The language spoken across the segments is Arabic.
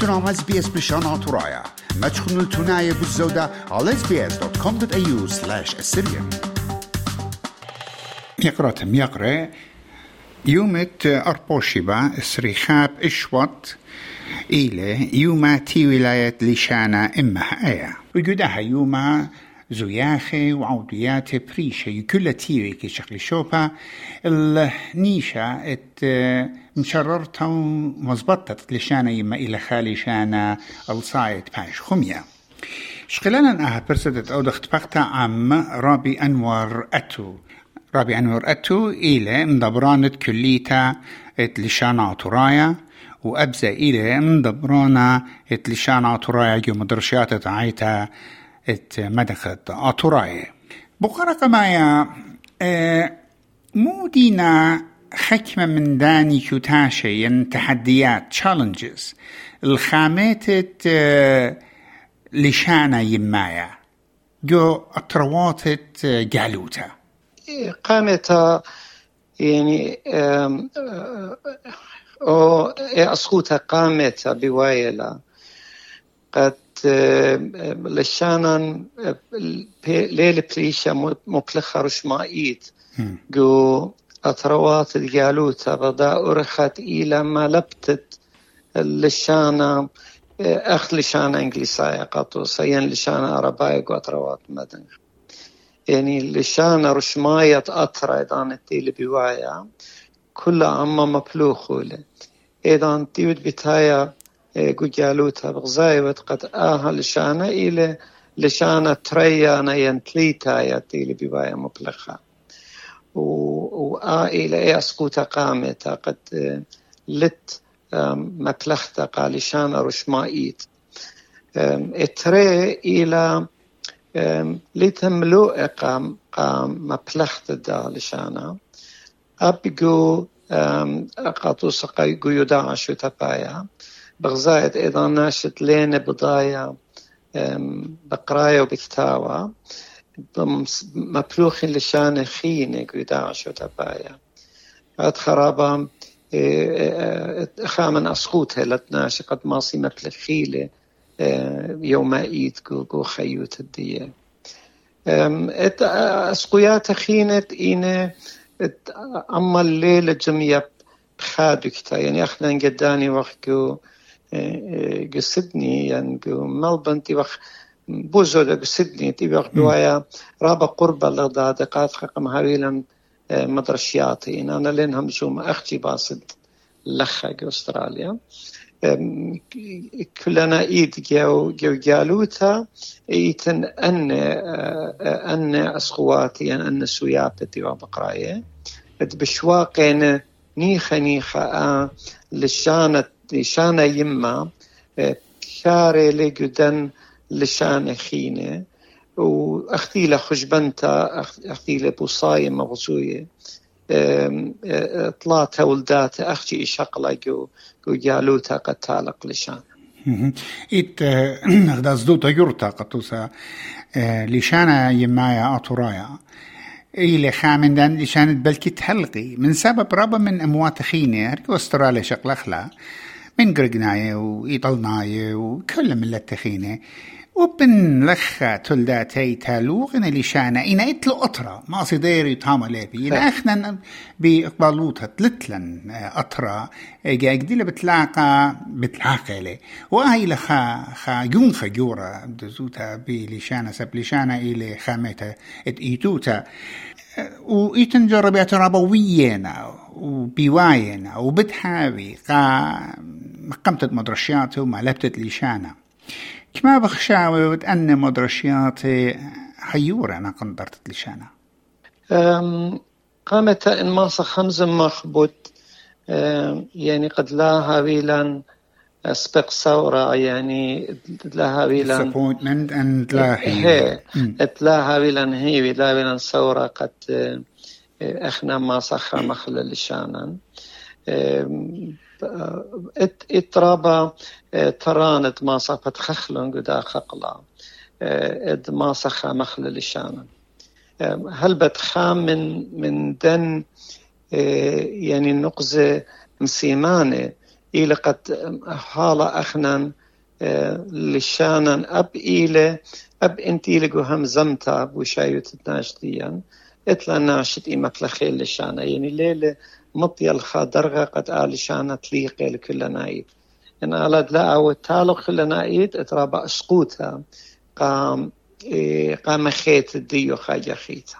تنام اس بي اس بلشان ترايا ما تشخنوا التناية بالزودة على sbs.com.au slash assyrian يقرأ تم يقرأ يومت أربوشيبا سريخاب إشوط إلى يوما تي ولاية لشانا إما آية وجودها يوما زوياخي وعوديات بريشة كل تيوي كي شكل شوبا النيشة ات مشررتا ومزبطت لشانا يما إلى خالي شانا الصايت باش خمية. شقلانا أها برسدت أو دخت بقتا عم رابي أنور أتو. رابي أنور أتو إلى مدبرانت كليتا ات لشانا ترايا وأبزا إلى مدبرانا ات لشانا ترايا جو مدرشات تعيتا إت مدخت أطراي. بقرة آه مو دينا حكمة من داني كتاشي تحديات challenges. الخامات آه لشانا يمايا. جو أطروات جالوتا قامت يعني أو أسخوتا قامت بوايلا. قد لشانا ليلة بليشة مبلخة رشمائيت. جو أطروات الجالوتا بدا أرخت إلى ما لبتت لشانا أخ لشانا إنجليسايا قطو سيان لشانا عرباية أطروات مدن. يعني لشانا رشماية أطرا إذا التيل بوايا كل عما مبلوخولة إذا تيود بتايا جالوتا بغزايوت قد آها لشانا إلى لشانا تريا ينتليتا يتيلي بوايا مبلخة وآ إلى إيه أسكوتا قامتا قد لت مبلختا قال لشانا رشمائيت اتري إلى لتملو قام قام مبلختا دا لشانا أبقو قاطو سقاي قيودا عشو تبايا بغزايد إذا ناشت لين بضايا بقرايا وبكتاوة مبلوخين لشان خينة قيودا عشو تبايا. هاد خرابة خامن أسخوت هلتناش قد ماصي مبلخيلة يوم ايد قو خيوت الدية. أسقويات خينت إينه أما الليلة جميع بخادكتا يعني أخنا قداني وقت جو سيدني يعني جو ملبن تي وقت بوزو جو سيدني تي وقت بوايا رابا قربة لغدا دقات خقم هاويلا مدرشياتي إن أنا لين هم شو ما أختي باصد لخا أستراليا. كلنا إيد جو جو جالوتا إيتن أن أن أسخواتي يعني أن سويابتي وبقرايه بشواقين نيخا نيخا لشانة شاري لجدن لشانة خينة وأختي له خشبنتا أختي له بوصاية مغزوية طلعت ولدات أختي شقلة جو جالوتا قد تالق لشان. إت نغداز دوتا يورتا قطوسا لشانا يمايا أطرايا إلى خامن دان لشانت بلكي تحلقي من سبب ربا من أموات خينة هركو أستراليا شقلخلا. من قرقناية وإيطلناية وكل ملة تخينة وبن لخا تلداتي تالوغن اللي شانا إنا إتلو أطرا. ما صديري تاما لابي. إلا أخنا بإقبالوتها تلتلن أطرا. إجا إقديلا بتلاقى بتلاقى لي وهي لخا خا يون خجورة دزوتا بي لشانا سب لشانا إلي خامتا إت إيتوتا. وإيتن جربات ربوينا وبيواينا وبتحاوي قا مقمتت مدرشياته وما لبتت لشانا كما بخشاوي وتأني مدرشياتي حيورة أنا قندرت لشانا قامت إن ماصة خمس مخبوط يعني قد لا هاويلا سبق ثورة يعني لا هاويلا disappointment and لا هي لا هاويلا هي لا هاويلا ثورة قد إحنا ما صخا مخل لشانا اترابا ترانت ما صفت خخلن قدا خقلا. اد ما صخا مخل لشانا هل بتخام من من دن يعني نقزة مسيمانة إلى قد حالة أخنا لشانا أب إلى أب أنت إلى هم زمتا بوشايو تتناشتيا إتلا ناشت إما تلخيل لشانا يعني ليلة مطيا الخادرغة قد آل شانا تليقي لكل نايد إن على لا أو تالق كل نايد اترابا أسقوتها قام إيه قام خيت الديو خاجة خيتا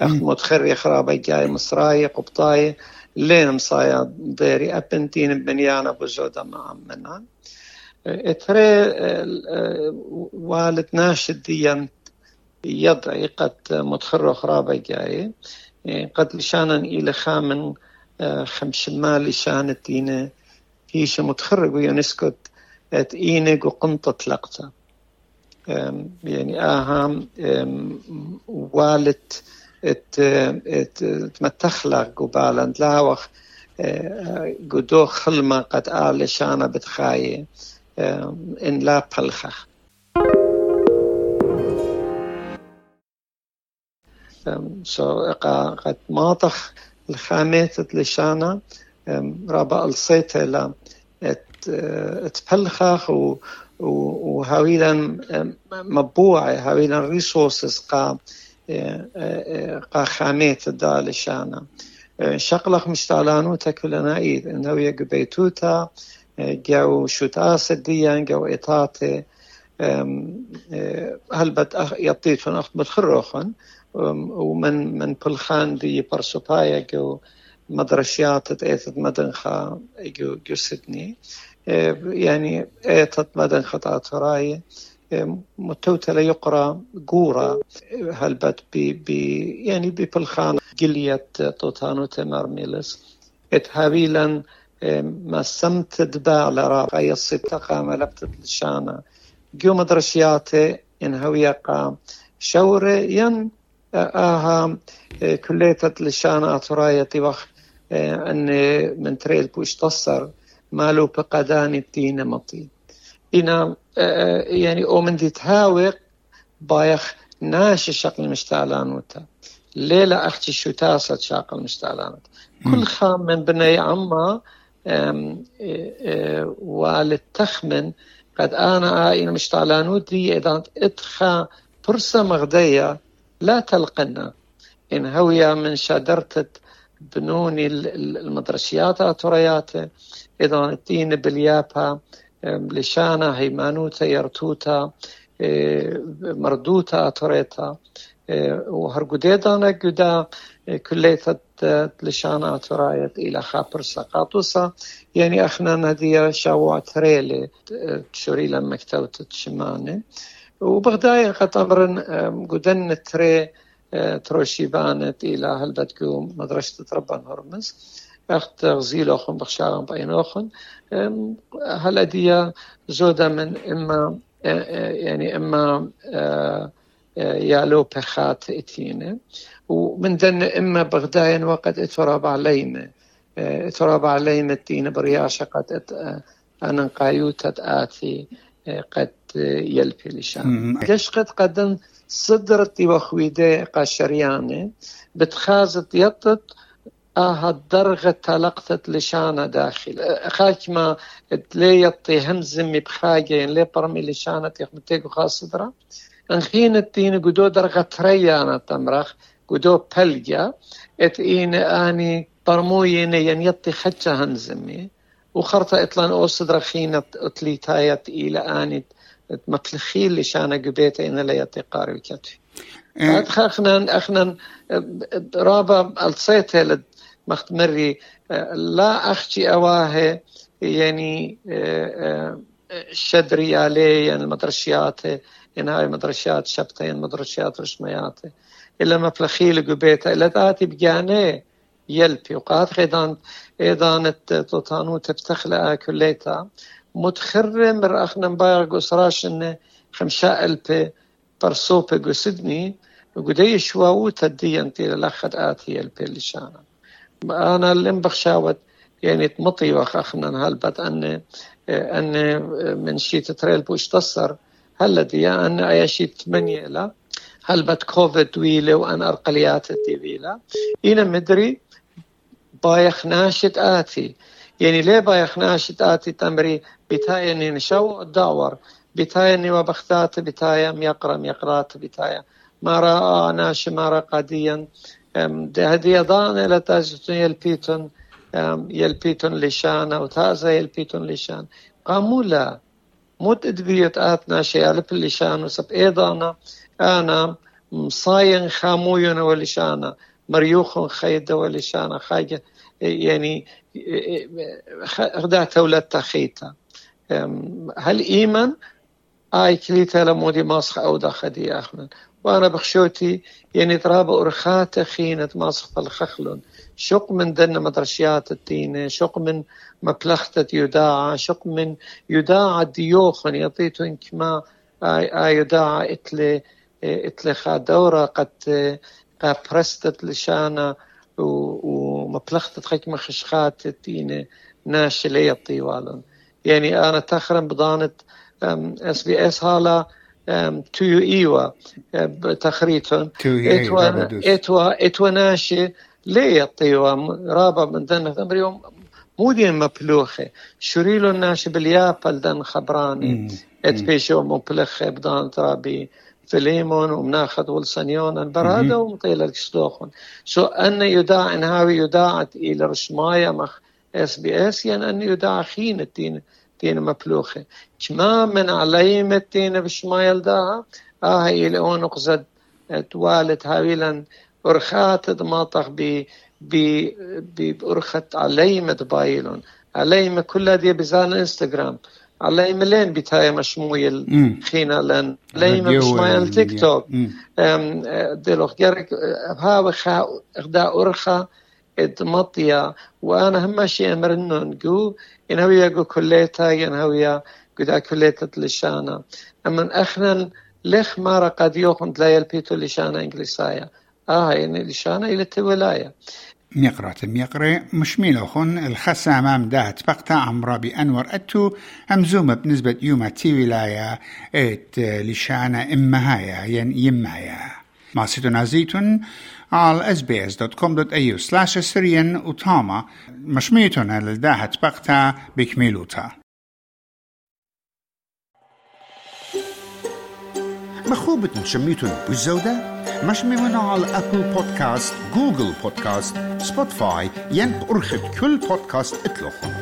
أخ متخري خرابة جاي مصراية قبطاية لين مصايا ديري أبنتين بنيانا بزودة مع منان اتري والد ناشد ديان يضعي قد متخرو خرابة جاي قد لشانا إلى خامن خمش مال لشان الدينة هيش متخرج ويونسكو إينق وقنطة لقطة يعني اهم والد تمتخلق قبالا لاوخ قدو خلمة قد آل شانا بتخاية إن لا بلخخ. قد ماطخ الخامات لشانا. رابا الصيت لا تبلخخ وهاويلا مبوعة هاويلا ريسورسز قا قا خامات دا لشانا. شقلق مشتالانو تكلنا إيد إنه يقبيتوتا جو شوتاس ديان جو اطاتي هل بد يطيتون اخت بتخروخن ومن من بلخان دي برسوبايا جو مدرشيات تأثت مدنخا جو, جو سيدني. يعني ايتت مدن خطأت راي متوتة يقرأ قورا هلبت بي بي يعني ببلخان قلية توتانو تمر ميلس. اتهابيلا ما سمت دبا لراقا يصيبتقا ملبتت لشانا. جو مدرسياتي هويقا. شوري ين آها كليتت لشانا اترايا وخ ان من تريل بوش تصر مالو بقدان الدين مطي إنا يعني أو من دي تهاوق بايخ ناش شقل مشتعلانوتا ليلة أختي شو تاسة شاقل مشتعلانوت كل خام من بني عما والد تخمن قد أنا آئين مشتعلانوت دي إذا إدخا فرصة مغدية لا تلقنا. إن هويا من شادرتت بنوني المدرسيات أترياته إذا الدين باليابا لشانا هيمانوتا يرتوتا مردوتا أتريتا. وهرقوديدانا قدا كليتا لشانا أترايت إلى خابر سقاطوسا. يعني أخنا نديا شاوات تريلي تشوري لما كتوت تشماني. وبغداية قد أمرن قدن تري تروشيبانت إلى هلبتكو مدرسة ربان هرمز. أخت غزيل أخن بخشارم بين أخن. هلا دي زودا من إما يعني إما يالو بخات إتينة. ومن دن إما بغداين وقد إتراب علينا. إتراب علينا الدين برياشة قد أنا قايوتة آتي. قد يلبي لشان. ليش قد قدم صدرتي وخويدي قاشرياني بتخازت يطت آه الدرغة تلقتت لشانة داخل. أخاك ما تلي يطي همزم بخاجة لي برمي لشانة يخمتيك خاص صدرة أنخين التين قدو درغة تريانا تمرخ قدو بلجا إت إين آني برموين ين يطي خدشة هنزمي وخرطة إطلان أو صدرة خينة أتلي تايت إلى آني متلخيل لشانة قبيت إن لا يطي قاري كتفي أخنا أخنا رابا الصيت مختمري لا أخشي أواه يعني شدري عليه يعني المدرشيات يعني هاي مدرشيات شبتة يعني مدرشيات رشميات إلا مفلخيل قبيتا إلا ذاتي بجاني يلبي. وقات خيدان إيضان توتانو تفتخل كليتا. متخرم رأخنا مبايغ قصراش إنه خمشاء ألبي برسوبة قسدني وقدي شواو تدي انتي للأخد آتي ألبي لشانا. أنا اللي بخشاوت يعني تمطي وخخنا هلبت أن أن من شيت تريل بوش تصر. هلا دي أن أي شيت ثمانية لا. هلبت كوفيد ويلة وأن أرقليات الديفيلا إنا مدري بايخ ناشد آتي يعني ليه بايخناش تاتي تمري بتايا نشو داور بتايا نوا بختات بتايا ميقرا ميقرات بتايا مرا ناش مرا قديا هدي ضان إلى تاجتون يلبيتون يلبيتون لشان تازا يلبيتون لشان قاموا لا موت ادبيت آتنا شيء ألف اللشان وسب إيضانا أنا مصاين خاموين ولشانا مريوخ خيدة ولشانا خاجة يعني غدا تولد تخيتا هل إيمان؟ آي كليتا لمودي ماسخ أو داخدي أخمن. وأنا بخشوتي يعني ترابة أرخات خينة ماسخ بالخخلون شق من دن مدرشيات الدين شق من مبلغة يداعى شق من يداعى ديوخن يطيتون كما آي يداعى إتلي إتلي دورة قد برستت لشانا ومبلغة خيك مخشخات الدين ناشلية طيوالون يعني أنا تخرم بضانة إس بي إس هالا تو ايوا تخريتون اتوا اتوا إتوا ناشي ليه الطيوة رابع من دن مو دين مبلوخة شريلو الناشي باليابل دن خبراني. ات بيشو مبلخة بدان ترابي فليمون ومناخذ والسنيون ومطيلة الكشدوخون سو أن يداع هاوي يداعت إلى رشمايا مخ اس بي اس يعني أن يداع خين التين تين مبلوخة كما من عليم التين بشمايل داها آه إلى أون قزد توالت هاويلا أرخات دماطخ ب ب بأرخت عليم دبايلون عليم كل دي بزان انستغرام عليم لين بتاي مشمويل خينا لن عليم مشمويل تيك توك دلوخ جرك ها خا اخدا أرخا مطيا وأنا هم شيء امرنو نقو ان هويا قو كليتا ين هويا قدا كليتا لشانا اما اخنا لخ مارا قد يوخن تلاقي البيتو لشانا انجليسايا آه يعني لشانا إلى الولايه ميقرة ميقرة مش ميلوخن الخسا أمام دات بقتا عمرا بأنور أتو أمزومة بنسبة يوما تي ولاية ات لشانا إمهايا ين يمهايا. ما ستنا زيتون على sbs.com.au slash سريان وطاما مشميتون للداهت بقتا بكميلوتا. مخوبة شميتون بالزودة مش ممنوع على أبل بودكاست جوجل بودكاست سبوتفاي ين أرخد كل بودكاست اطلقهم